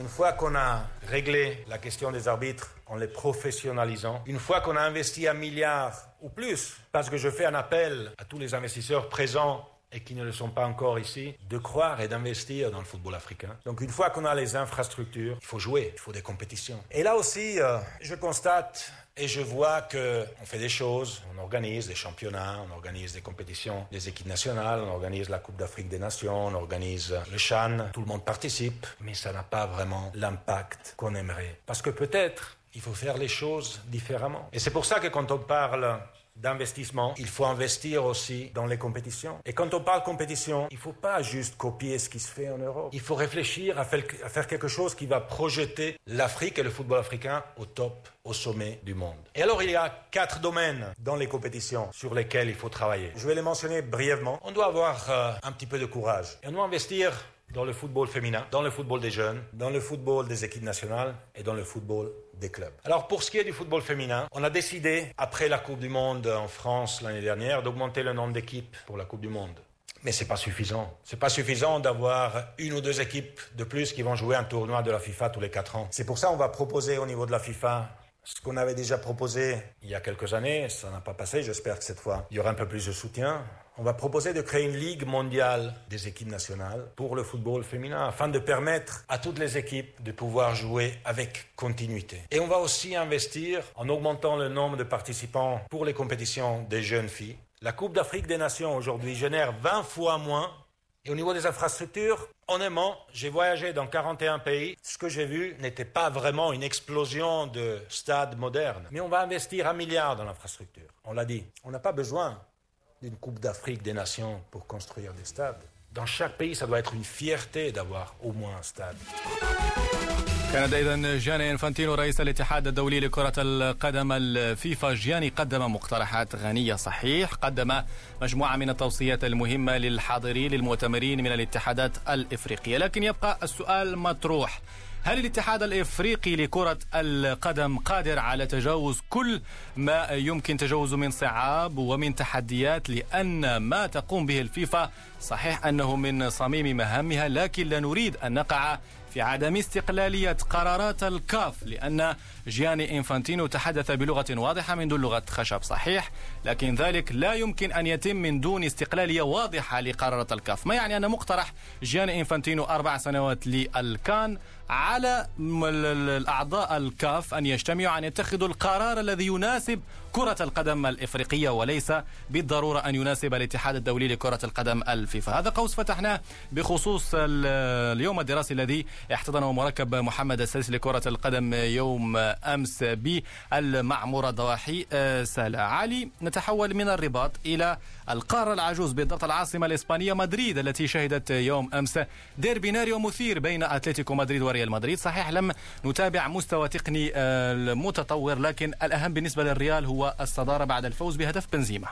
une fois qu'on a réglé la question des arbitres en les professionnalisant, une fois qu'on a investi un milliard ou plus, parce que je fais un appel à tous les investisseurs présents et qui ne le sont pas encore ici, de croire et d'investir dans le football africain. Donc une fois qu'on a les infrastructures, il faut jouer, il faut des compétitions. Et là aussi, euh, je constate et je vois qu'on fait des choses, on organise des championnats, on organise des compétitions des équipes nationales, on organise la Coupe d'Afrique des Nations, on organise le Chan, tout le monde participe, mais ça n'a pas vraiment l'impact qu'on aimerait. Parce que peut-être il faut faire les choses différemment. Et c'est pour ça que quand on parle d'investissement, il faut investir aussi dans les compétitions. Et quand on parle compétition, il ne faut pas juste copier ce qui se fait en Europe. Il faut réfléchir à faire quelque chose qui va projeter l'Afrique et le football africain au top, au sommet du monde. Et alors il y a quatre domaines dans les compétitions sur lesquels il faut travailler. Je vais les mentionner brièvement. On doit avoir euh, un petit peu de courage. Et on doit investir dans le football féminin, dans le football des jeunes, dans le football des équipes nationales et dans le football des clubs. Alors pour ce qui est du football féminin, on a décidé, après la Coupe du Monde en France l'année dernière, d'augmenter le nombre d'équipes pour la Coupe du Monde. Mais ce n'est pas suffisant. Ce n'est pas suffisant d'avoir une ou deux équipes de plus qui vont jouer un tournoi de la FIFA tous les quatre ans. C'est pour ça qu'on va proposer au niveau de la FIFA ce qu'on avait déjà proposé il y a quelques années. Ça n'a pas passé. J'espère que cette fois, il y aura un peu plus de soutien on va proposer de créer une ligue mondiale des équipes nationales pour le football féminin afin de permettre à toutes les équipes de pouvoir jouer avec continuité. Et on va aussi investir en augmentant le nombre de participants pour les compétitions des jeunes filles. La Coupe d'Afrique des Nations aujourd'hui génère 20 fois moins. Et au niveau des infrastructures, honnêtement, j'ai voyagé dans 41 pays. Ce que j'ai vu n'était pas vraiment une explosion de stades modernes. Mais on va investir un milliard dans l'infrastructure. On l'a dit. On n'a pas besoin d'une Coupe d'Afrique des Nations pour construire des stades. Dans chaque pays, ça doit être une fierté d'avoir au moins un stade. كان اذا جاني إنفانتينو رئيس الاتحاد الدولي لكرة القدم الفيفا جياني قدم مقترحات غنية صحيح قدم مجموعة من التوصيات المهمة للحاضرين للمؤتمرين من الاتحادات الإفريقية لكن يبقى السؤال مطروح هل الاتحاد الإفريقي لكرة القدم قادر على تجاوز كل ما يمكن تجاوزه من صعاب ومن تحديات؟ لأن ما تقوم به الفيفا صحيح أنه من صميم مهامها لكن لا نريد أن نقع في عدم استقلالية قرارات الكاف لأن جياني إنفانتينو تحدث بلغة واضحة من دون لغة خشب صحيح لكن ذلك لا يمكن أن يتم من دون استقلالية واضحة لقرارات الكاف. ما يعني أن مقترح جياني إنفانتينو أربع سنوات للكان على الأعضاء الكاف أن يجتمعوا أن يتخذوا القرار الذي يناسب كرة القدم الإفريقية وليس بالضرورة أن يناسب الاتحاد الدولي لكرة القدم الفيفا. هذا قوس فتحناه بخصوص اليوم الدراسي الذي احتضنه مركب محمد السادس لكرة القدم يوم أمس بالمعمورة ضواحي سالا علي نتحول من الرباط إلى القارة العجوز بالضبط العاصمة الإسبانية مدريد التي شهدت يوم أمس ديربي ناري ومثير بين أتلتيكو مدريد وريال مدريد صحيح لم نتابع مستوى تقني متطور لكن الأهم بالنسبة للريال هو الصدارة بعد الفوز بهدف بنزيما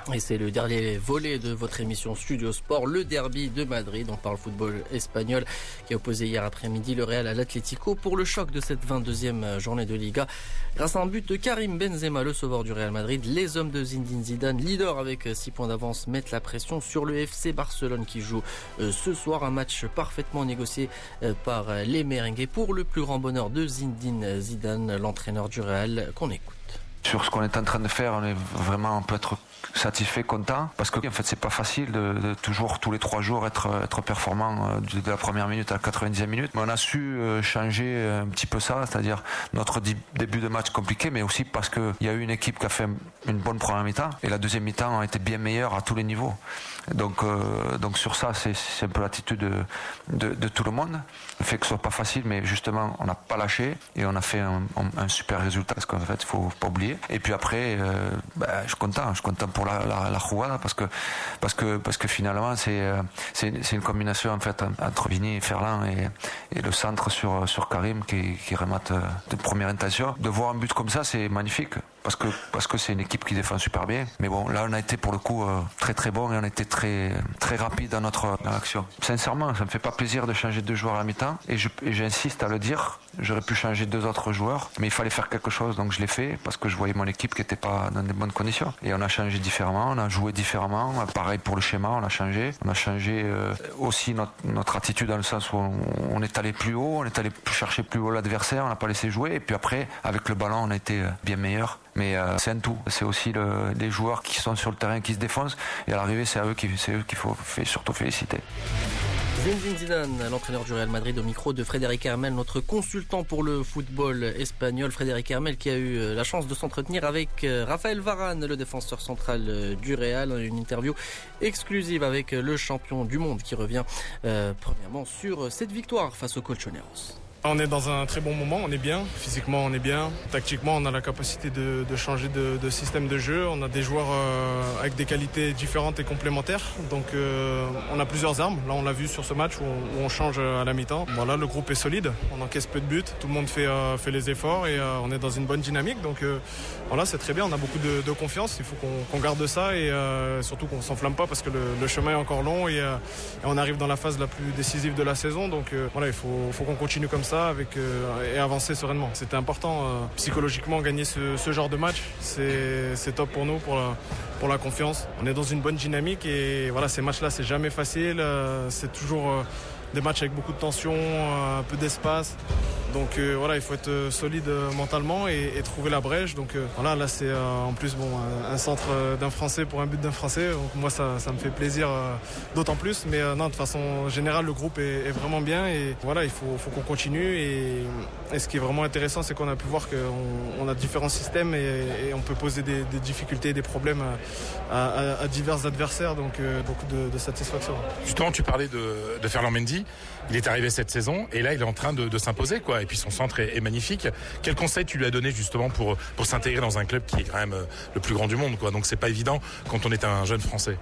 Madrid. On parle football espagnol qui a opposé hier après-midi le Real à l'Atlético pour le choc de cette 22e journée de Liga. Grâce à un but de Karim Benzema, le sauveur du Real Madrid, les hommes de Zinedine Zidane, leader avec 6 points d'avance, mettent la pression sur le FC Barcelone qui joue ce soir un match parfaitement négocié par les merengues pour le plus grand bonheur de Zinedine Zidane, l'entraîneur du Real, qu'on écoute. Sur ce qu'on est en train de faire, on peut être satisfait, content, parce que en fait c'est pas facile de, toujours tous les trois jours être performant de la première minute à la 90e minute. Mais on a su changer un petit peu ça, c'est-à-dire notre début de match compliqué, mais aussi parce que il y a eu une équipe qui a fait une bonne première mi-temps et la deuxième mi-temps a été bien meilleure à tous les niveaux. Donc euh, donc sur ça c'est un peu l'attitude de, de, tout le monde. Le fait que ce soit pas facile, mais justement on n'a pas lâché et on a fait un, super résultat, parce qu'en fait il faut pas oublier. Et puis après, euh, ben, je suis content, je suis content pour la, la, la parce que parce que parce que finalement c'est c'est une combinaison en fait entre Vini et Ferland et, et le centre sur sur Karim qui, qui remate de première intention. De voir un but comme ça, c'est magnifique parce que parce que c'est une équipe qui défend super bien. Mais bon, là on a été pour le coup euh, très très bon et on a été très très rapide dans notre dans l'action. Sincèrement, ça me fait pas plaisir de changer deux joueurs à mi-temps et j'insiste à le dire. J'aurais pu changer deux autres joueurs, mais il fallait faire quelque chose, donc je l'ai fait parce que je voyais mon équipe qui n'était pas dans des bonnes conditions. Et on a changé différemment, on a joué différemment. Pareil pour le schéma, on a changé. On a changé euh, aussi notre, attitude dans le sens où on, est allé plus haut, on est allé chercher plus haut l'adversaire, on n'a pas laissé jouer. Et puis après, avec le ballon, on a été bien meilleur. Mais c'est un tout. C'est aussi les joueurs qui sont sur le terrain, qui se défoncent. Et à l'arrivée, c'est eux qu'il faut surtout féliciter. Zinedine Zidane, l'entraîneur du Real Madrid au micro de Frédéric Hermel, notre consultant pour le football espagnol. Frédéric Hermel qui a eu euh, la chance de s'entretenir avec euh, Raphaël Varane, le défenseur central euh, du Real. Une interview exclusive avec le champion du monde qui revient premièrement sur cette victoire face aux Colchoneros. On est dans un très bon moment, on est bien, physiquement on est bien, tactiquement on a la capacité de, changer de, système de jeu, on a des joueurs euh, avec des qualités différentes et complémentaires, donc euh, on a plusieurs armes, là on l'a vu sur ce match où, on change à la mi-temps. Voilà, le groupe est solide, on encaisse peu de buts, tout le monde fait, euh, fait les efforts et on est dans une bonne dynamique, donc voilà c'est très bien, on a beaucoup de, confiance, il faut qu'on garde ça et surtout qu'on s'enflamme pas parce que le, chemin est encore long et, on arrive dans la phase la plus décisive de la saison, donc voilà il faut, faut qu'on continue comme ça avec, euh, et avancer sereinement. C'était important euh, psychologiquement gagner ce, genre de match. C'est top pour nous, pour la, confiance. On est dans une bonne dynamique et voilà, ces matchs-là, c'est jamais facile. Euh, c'est toujours des matchs avec beaucoup de tension, peu d'espace. Donc euh, voilà, il faut être euh, solide euh, mentalement et, trouver la brèche. Donc voilà, là c'est en plus bon un, centre d'un Français pour un but d'un Français. Moi ça, me fait plaisir d'autant plus. Mais non, de façon générale, le groupe est, vraiment bien et voilà, il faut, qu'on continue. Et, ce qui est vraiment intéressant, c'est qu'on a pu voir qu'on a différents systèmes et, on peut poser des, difficultés, des problèmes à, divers adversaires. Donc beaucoup de, satisfaction. Justement, tu parlais de, de Ferland Mendy. Il est arrivé cette saison et là il est en train de, s'imposer quoi et puis son centre est, magnifique. Quel conseil tu lui as donné justement pour, pour s'intégrer dans un club qui est quand même euh, le plus grand du monde quoi? Donc c'est pas évident quand on est un jeune Français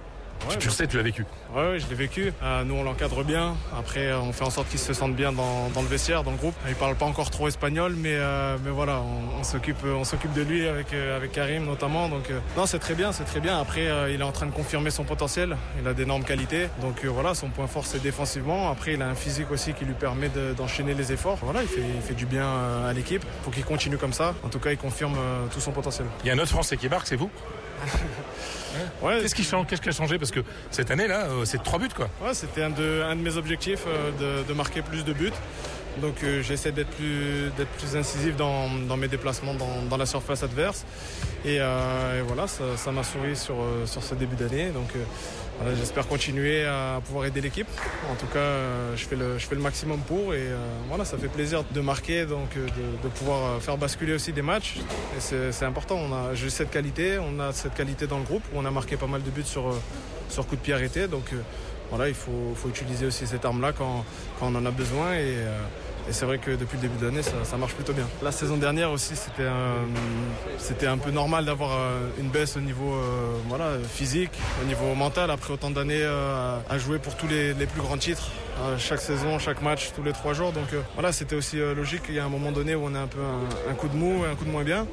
tu, le sais, tu l'as vécu. Oui, je l'ai vécu. Euh, nous, on l'encadre bien. Après, euh, on fait en sorte qu'il se sente bien dans, le vestiaire, dans le groupe. Il parle pas encore trop espagnol, mais, euh, mais voilà, on, s'occupe, on s'occupe de lui avec, avec Karim notamment. Donc, non, c'est très bien, c'est très bien. Après, il est en train de confirmer son potentiel. Il a d'énormes qualités. Donc, voilà, son point fort, c'est défensivement. Après, il a un physique aussi qui lui permet d'enchaîner les efforts. Voilà, il fait, il fait du bien à l'équipe. Faut qu'il continue comme ça. En tout cas, il confirme tout son potentiel. Il y a un autre Français qui marque, c'est vous? Ouais. Qu'est-ce qui change Qu'est-ce qui a changé? Parce que cette année là, euh, c'est trois buts quoi. Ouais, c'était un de, un de mes objectifs euh, de, marquer plus de buts. Donc euh, j'essaie d'être plus, d'être plus incisif dans, mes déplacements dans, la surface adverse. Et, voilà, ça m'a souri sur, sur ce début d'année. Donc J'espère continuer à pouvoir aider l'équipe. En tout cas, euh, je fais le, je fais le maximum pour et euh, voilà, ça fait plaisir de marquer, donc euh, de, pouvoir faire basculer aussi des matchs. Et c'est important. On a j'ai cette qualité, on a cette qualité dans le groupe. On a marqué pas mal de buts sur sur coup de pied arrêté. Donc voilà, il faut, faut utiliser aussi cette arme-là quand, quand, on en a besoin et et c'est vrai que depuis le début de l'année, ça, marche plutôt bien. La saison dernière aussi, c'était un, c'était un peu normal d'avoir euh, une baisse au niveau euh, voilà, physique, au niveau mental, après autant d'années euh, à jouer pour tous les, plus grands titres, chaque saison, chaque match, tous les trois jours. Donc voilà, c'était aussi logique qu'il y a un moment donné où on a un peu un, coup de mou, un coup de moins bien.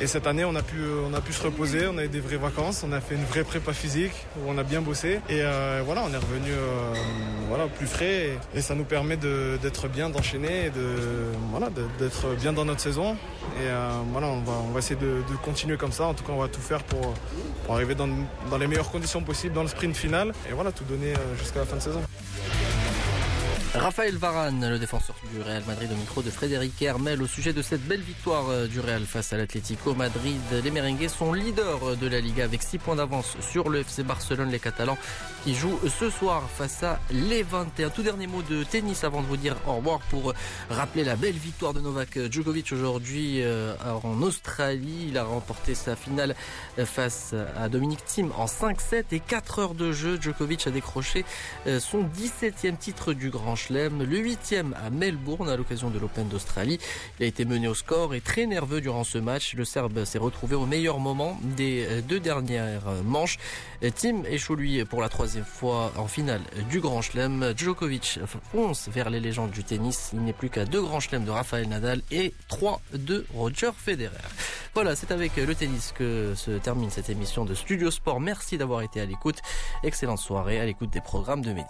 Et cette année, on a, pu, on a pu se reposer, on a eu des vraies vacances, on a fait une vraie prépa physique où on a bien bossé. Et voilà, on est revenu voilà, plus frais et, ça nous permet d'être bien, d'enchaîner et de voilà d'être bien dans notre saison. Et euh, voilà, on va, on va essayer de, continuer comme ça. En tout cas, on va tout faire pour, pour arriver dans, dans les meilleures conditions possibles dans le sprint final et voilà, tout donner euh, jusqu'à la fin de saison. Raphaël Varane, le défenseur du Real Madrid au micro de Frédéric Hermel au sujet de cette belle victoire euh, du Real face à l'Atlético Madrid. Les Merengues sont leaders de la Liga avec 6 points d'avance sur le FC Barcelone, les Catalans qui jouent ce soir face à Levante. Un tout dernier mot de tennis avant de vous dire au revoir pour rappeler la belle victoire de Novak Djokovic aujourd'hui euh, en Australie. Il a remporté sa finale face à Dominique Thiem en 5-7 et 4 heures de jeu. Djokovic a décroché euh, son 17e titre du Grand le huitième à Melbourne à l'occasion de l'Open d'Australie. Il a été mené au score et très nerveux durant ce match. Le Serbe s'est retrouvé au meilleur moment des euh, deux dernières manches. Tim échoue lui pour la troisième fois en finale du Grand Chelem. Djokovic fonce vers les légendes du tennis. Il n'est plus qu'à deux Grands Chelems de Rafael Nadal et trois de Roger Federer. Voilà, c'est avec le tennis que se termine cette émission de Studio Sport. Merci d'avoir été à l'écoute. Excellente soirée à l'écoute des programmes de médias.